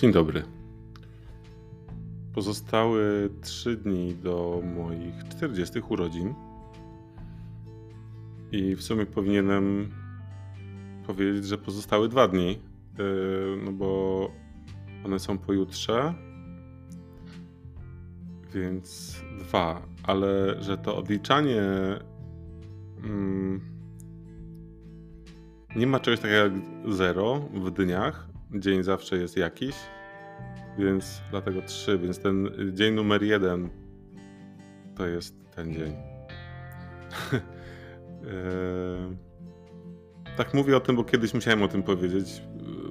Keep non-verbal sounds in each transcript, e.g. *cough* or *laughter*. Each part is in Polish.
Dzień dobry. Pozostały trzy dni do moich 40 urodzin. I w sumie powinienem powiedzieć, że pozostały dwa dni, yy, no bo one są pojutrze, więc dwa, ale że to odliczanie mm, nie ma czegoś takiego jak zero w dniach. Dzień zawsze jest jakiś, więc dlatego trzy, więc ten dzień numer jeden to jest ten dzień. Eee, *laughs* tak mówię o tym, bo kiedyś musiałem o tym powiedzieć,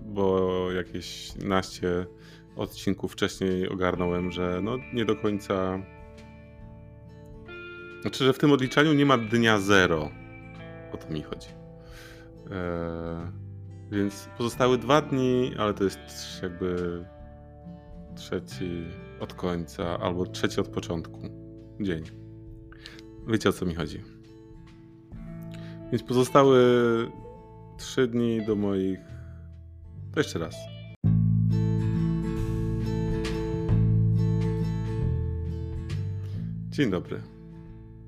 bo jakieś naście odcinków wcześniej ogarnąłem, że no nie do końca. Znaczy, że w tym odliczaniu nie ma dnia zero. O to mi chodzi. Eee, więc pozostały dwa dni, ale to jest jakby trzeci od końca albo trzeci od początku dzień. Wiecie o co mi chodzi. Więc pozostały trzy dni do moich. To jeszcze raz. Dzień dobry.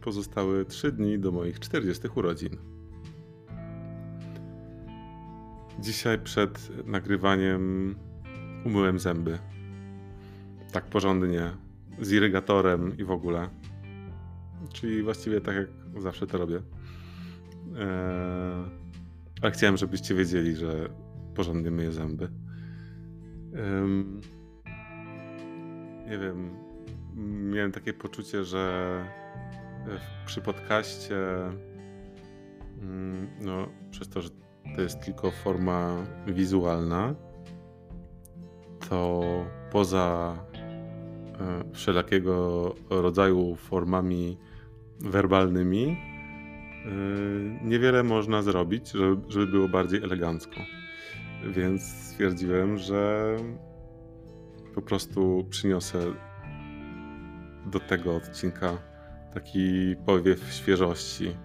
Pozostały trzy dni do moich 40 urodzin. Dzisiaj przed nagrywaniem umyłem zęby. Tak porządnie, z irygatorem i w ogóle. Czyli właściwie tak jak zawsze to robię. Eee, ale chciałem, żebyście wiedzieli, że porządnie myję zęby. Eee, nie wiem, miałem takie poczucie, że przy podcaście, mm, no, przez to, że to jest tylko forma wizualna, to poza e, wszelakiego rodzaju formami werbalnymi, e, niewiele można zrobić, żeby było bardziej elegancko. Więc stwierdziłem, że po prostu przyniosę do tego odcinka taki powiew świeżości.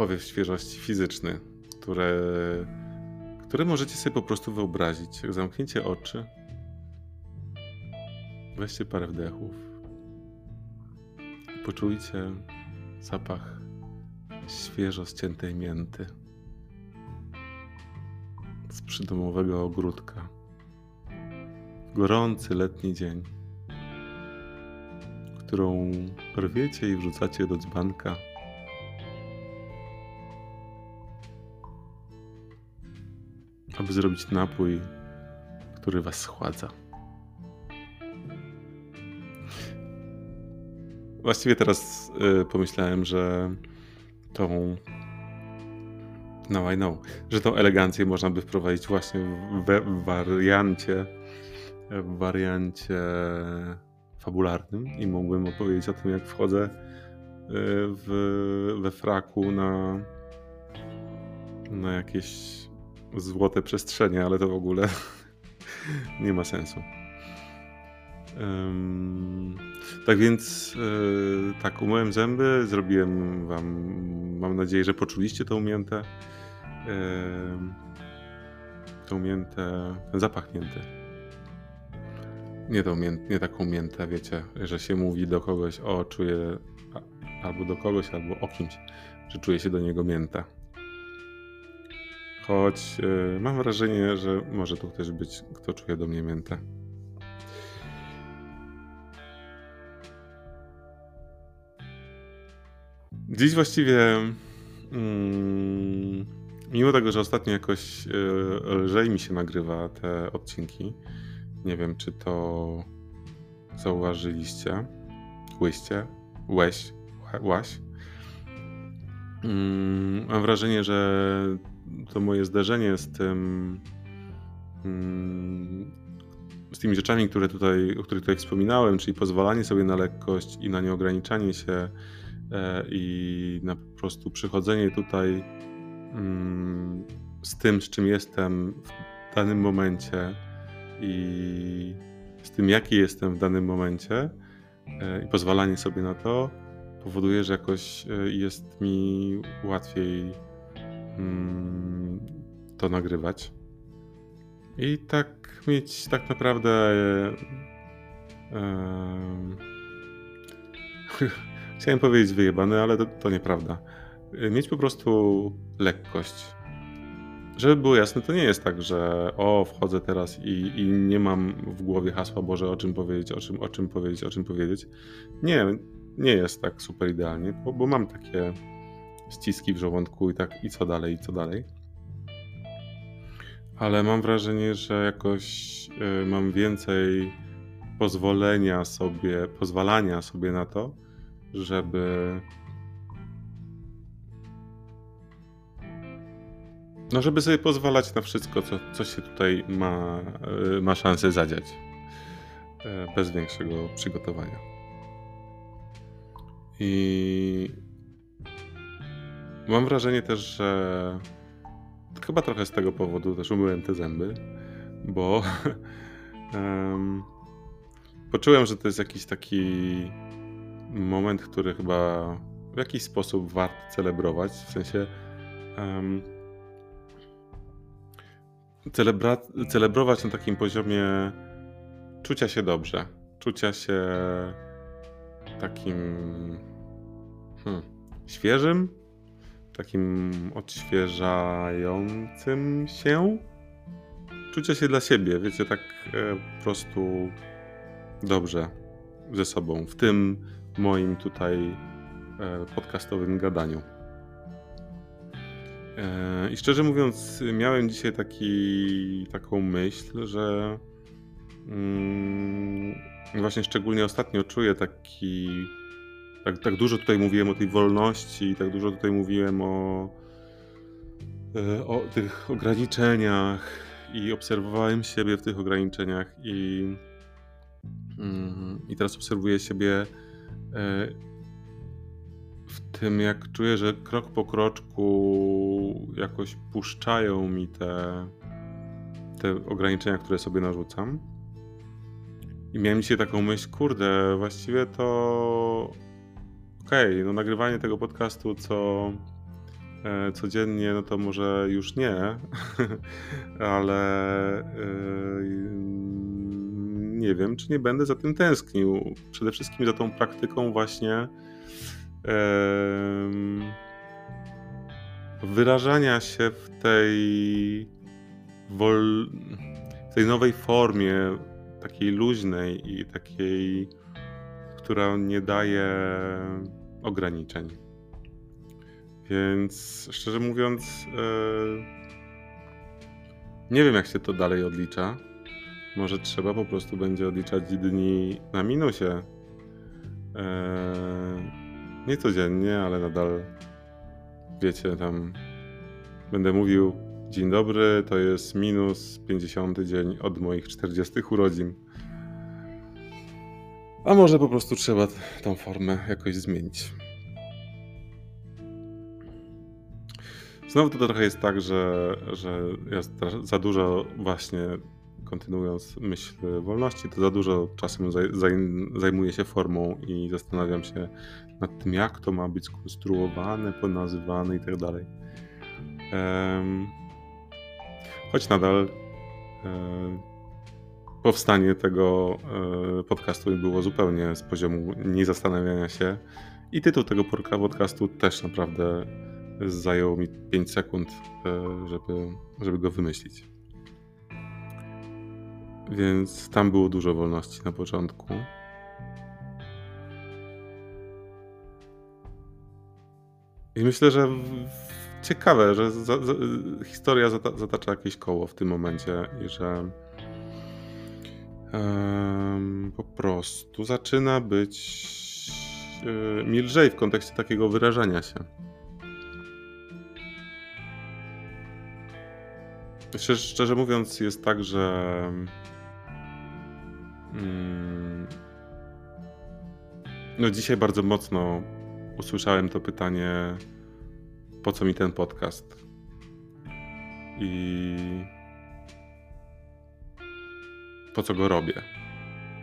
Powiew świeżości fizyczny, które, które możecie sobie po prostu wyobrazić. Jak zamknięcie oczy, weźcie parę wdechów, poczujcie zapach świeżo ściętej mięty z przydomowego ogródka. Gorący letni dzień którą rwiecie i wrzucacie do dzbanka. Aby zrobić napój, który was schładza. Właściwie teraz y, pomyślałem, że tą no I know, że tą elegancję można by wprowadzić właśnie w, w wariancie w wariancie fabularnym i mógłbym opowiedzieć o tym, jak wchodzę e, w, we fraku na, na jakieś złote przestrzenie, ale to w ogóle *laughs* nie ma sensu. Um, tak więc yy, tak, umyłem zęby, zrobiłem wam, mam nadzieję, że poczuliście tą miętę, yy, tą miętę, ten zapach mięty nie, tą nie taką miętę, wiecie, że się mówi do kogoś, o, czuję albo do kogoś, albo o kimś, że czuje się do niego mięta. Choć yy, mam wrażenie, że może tu też być, kto czuje do mnie miętę. Dziś właściwie, mm, mimo tego, że ostatnio jakoś yy, lżej mi się nagrywa te odcinki, nie wiem, czy to zauważyliście. Łyście, łeś, łaś. Mm, mam wrażenie, że to moje zderzenie z tym, mm, z tymi rzeczami, które tutaj, o których tutaj wspominałem, czyli pozwalanie sobie na lekkość i na nieograniczanie się e, i na po prostu przychodzenie tutaj mm, z tym, z czym jestem w danym momencie, i z tym, jaki jestem w danym momencie e, i pozwalanie sobie na to powoduje, że jakoś e, jest mi łatwiej to nagrywać. I tak mieć tak naprawdę. *laughs* Chciałem powiedzieć wyjebany, ale to, to nieprawda. Mieć po prostu lekkość. Żeby było jasne, to nie jest tak, że o, wchodzę teraz i, i nie mam w głowie hasła Boże, o czym powiedzieć, o czym, o czym powiedzieć, o czym powiedzieć. Nie, nie jest tak super idealnie, bo, bo mam takie ściski w żołądku i tak i co dalej, i co dalej. Ale mam wrażenie, że jakoś y, mam więcej pozwolenia sobie, pozwalania sobie na to, żeby no żeby sobie pozwalać na wszystko, co, co się tutaj ma, y, ma szansę zadziać. Y, bez większego przygotowania. I Mam wrażenie też, że chyba trochę z tego powodu też umyłem te zęby, bo *laughs* um, poczułem, że to jest jakiś taki moment, który chyba w jakiś sposób warto celebrować. W sensie um, celebra- celebrować na takim poziomie czucia się dobrze, czucia się takim hmm, świeżym, takim odświeżającym się. Czucie się dla siebie, wiecie, tak e, po prostu dobrze ze sobą w tym moim tutaj e, podcastowym gadaniu. E, I szczerze mówiąc, miałem dzisiaj taki, taką myśl, że mm, właśnie szczególnie ostatnio czuję taki tak, tak dużo tutaj mówiłem o tej wolności, tak dużo tutaj mówiłem o, e, o tych ograniczeniach i obserwowałem siebie w tych ograniczeniach i, mm, i teraz obserwuję siebie e, w tym, jak czuję, że krok po kroczku jakoś puszczają mi te, te ograniczenia, które sobie narzucam. I miałem dzisiaj taką myśl, kurde, właściwie to okej, okay, no nagrywanie tego podcastu co e, codziennie, no to może już nie, *laughs* ale e, nie wiem, czy nie będę za tym tęsknił. Przede wszystkim za tą praktyką właśnie wyrażania się w tej wol, w tej nowej formie, takiej luźnej i takiej, która nie daje ograniczeń. Więc szczerze mówiąc, yy, nie wiem, jak się to dalej odlicza. Może trzeba po prostu będzie odliczać dni na minusie. Yy, nie codziennie, ale nadal wiecie, tam będę mówił dzień dobry, to jest minus 50 dzień od moich 40 urodzin. A może po prostu trzeba tą formę jakoś zmienić. Znowu to trochę jest tak, że, że ja za dużo właśnie kontynuując myśl wolności, to za dużo czasem zajmuję się formą i zastanawiam się nad tym, jak to ma być skonstruowane, ponazywane i tak dalej. Choć nadal powstanie tego e, podcastu było zupełnie z poziomu niezastanawiania się. I tytuł tego podcastu też naprawdę zajął mi 5 sekund, e, żeby, żeby go wymyślić. Więc tam było dużo wolności na początku. I myślę, że ciekawe, że za, za, historia zatacza jakieś koło w tym momencie i że po prostu zaczyna być yy, milżej w kontekście takiego wyrażania się. Szczerze, szczerze mówiąc, jest tak, że. Mm, no, dzisiaj bardzo mocno usłyszałem to pytanie: po co mi ten podcast? I po co go robię.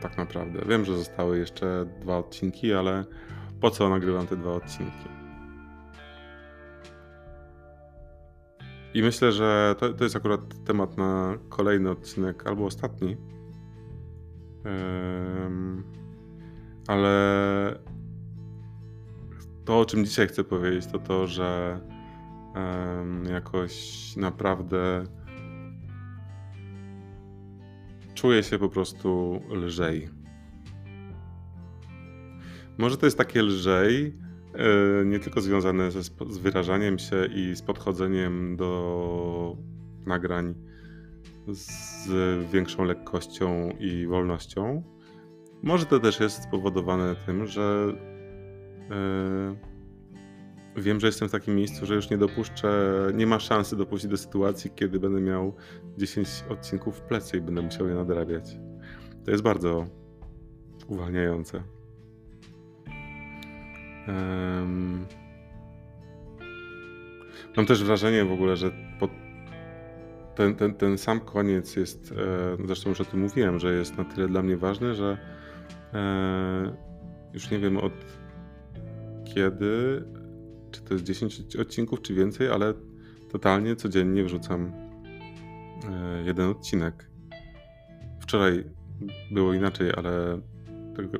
Tak naprawdę. Wiem, że zostały jeszcze dwa odcinki, ale po co nagrywam te dwa odcinki? I myślę, że to, to jest akurat temat na kolejny odcinek albo ostatni. Ale to, o czym dzisiaj chcę powiedzieć, to to, że jakoś naprawdę czuję się po prostu lżej. Może to jest takie lżej, e, nie tylko związane ze, z wyrażaniem się i z podchodzeniem do nagrań z większą lekkością i wolnością. Może to też jest spowodowane tym, że yy, wiem, że jestem w takim miejscu, że już nie dopuszczę, nie ma szansy dopuścić do sytuacji, kiedy będę miał 10 odcinków w plecy i będę musiał je nadrabiać. To jest bardzo uwalniające. Mam też wrażenie w ogóle, że ten, ten, ten sam koniec jest, e, zresztą już o tym mówiłem, że jest na tyle dla mnie ważny, że e, już nie wiem od kiedy, czy to jest 10 odcinków, czy więcej, ale totalnie codziennie wrzucam e, jeden odcinek. Wczoraj było inaczej, ale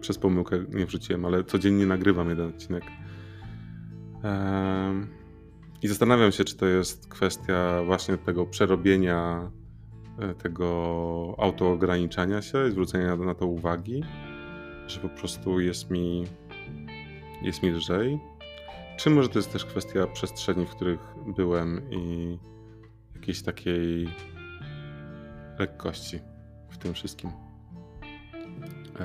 przez pomyłkę nie wrzuciłem, ale codziennie nagrywam jeden odcinek. I zastanawiam się, czy to jest kwestia właśnie tego przerobienia, e, tego autoograniczania się, zwrócenia na to uwagi, że po prostu jest mi, jest mi lżej. Czy może to jest też kwestia przestrzeni, w których byłem i jakiejś takiej lekkości w tym wszystkim. E,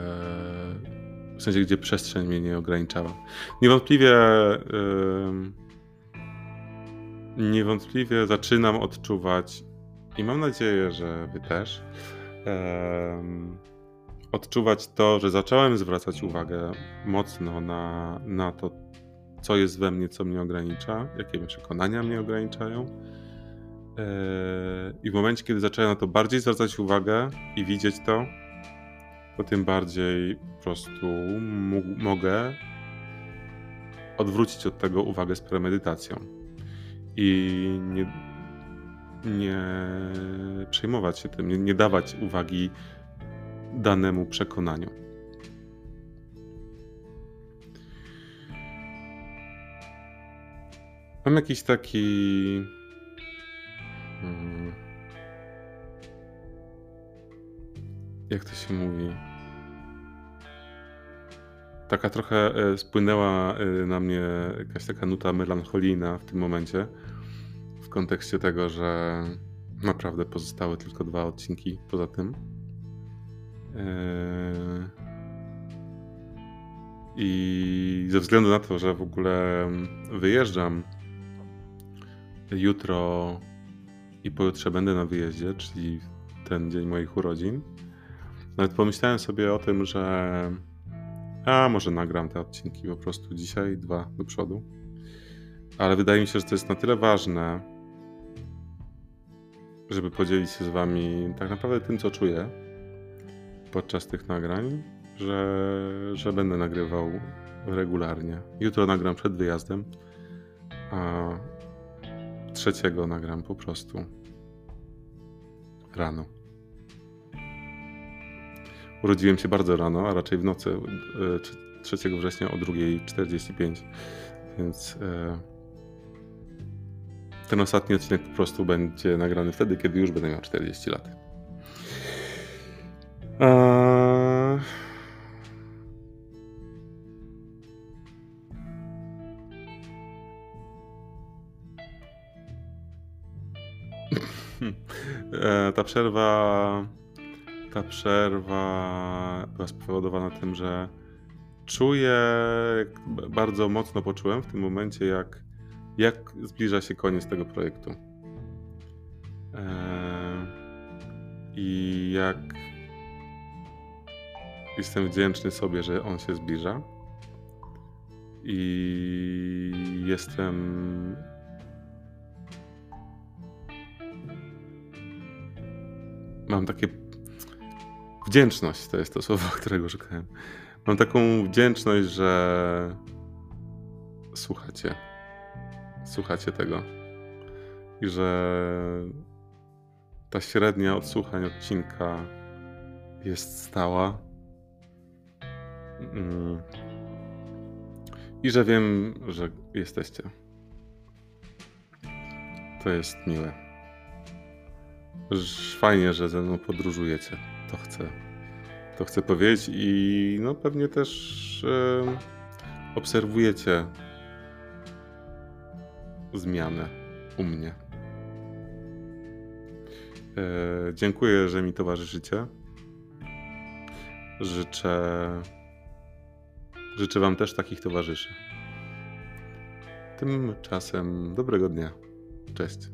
w sensie, gdzie przestrzeń mnie nie ograniczała. Niewątpliwie niewątpliwie zaczynam odczuwać i mam nadzieję, że wy też odczuwać to, że zacząłem zwracać uwagę mocno na, na to, co jest we mnie, co mnie ogranicza, jakie przekonania mnie ograniczają. E, I w momencie, kiedy zacząłem na to bardziej zwracać uwagę i widzieć to, to tym bardziej po prostu mogę odwrócić od tego uwagę z premedytacją i nie, nie przejmować się tym, nie, nie dawać uwagi danemu przekonaniu. Mam jakiś taki. Hmm, jak to się mówi? Taka trochę e, spłynęła e, na mnie jakaś taka nuta melancholijna w tym momencie, w kontekście tego, że naprawdę pozostały tylko dwa odcinki poza tym. E, I ze względu na to, że w ogóle wyjeżdżam jutro i pojutrze będę na wyjeździe, czyli ten dzień moich urodzin, nawet pomyślałem sobie o tym, że a może nagram te odcinki po prostu dzisiaj, dwa do przodu. Ale wydaje mi się, że to jest na tyle ważne, żeby podzielić się z wami tak naprawdę tym, co czuję podczas tych nagrań, że, że będę nagrywał regularnie. Jutro nagram przed wyjazdem, a trzeciego nagram po prostu rano. Urodziłem się bardzo rano, a raczej w nocy 3 e, września o 2.45, więc e, ten ostatni odcinek po prostu będzie nagrany wtedy, kiedy już będę miał 40 lat. E, przerwa ta przerwa była spowodowana tym, że czuję, bardzo mocno poczułem w tym momencie, jak, jak zbliża się koniec tego projektu. Eee, I jak jestem wdzięczny sobie, że on się zbliża. I jestem mam takie Wdzięczność to jest to słowo, *laughs* którego szukałem. Mam taką wdzięczność, że słuchacie. Słuchacie tego. i że ta średnia odsłuchań odcinka jest stała. Mm. I że wiem, że jesteście. To jest miłe. Fajnie, że ze mną podróżujecie. To chcę, to chcę powiedzieć i no pewnie też em, obserwujecie zmianę u mnie. E, dziękuję, że mi towarzyszycie. Życzę, życzę Wam też takich towarzyszy. Tymczasem dobrego dnia. Cześć.